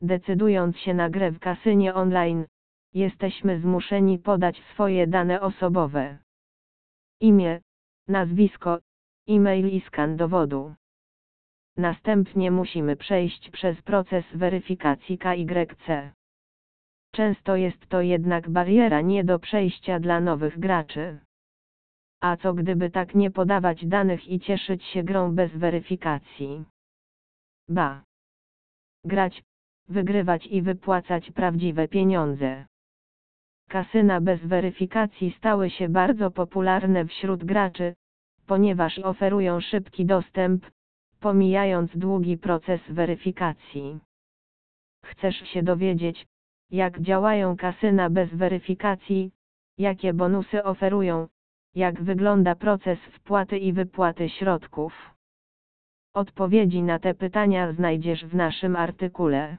decydując się na grę w kasynie online, jesteśmy zmuszeni podać swoje dane osobowe. Imię, nazwisko, e-mail i skan dowodu. Następnie musimy przejść przez proces weryfikacji KYC. Często jest to jednak bariera nie do przejścia dla nowych graczy. A co gdyby tak nie podawać danych i cieszyć się grą bez weryfikacji? Ba. Grać, wygrywać i wypłacać prawdziwe pieniądze. Kasyna bez weryfikacji stały się bardzo popularne wśród graczy, ponieważ oferują szybki dostęp, pomijając długi proces weryfikacji. Chcesz się dowiedzieć, jak działają kasyna bez weryfikacji, jakie bonusy oferują, jak wygląda proces wpłaty i wypłaty środków. Odpowiedzi na te pytania znajdziesz w naszym artykule.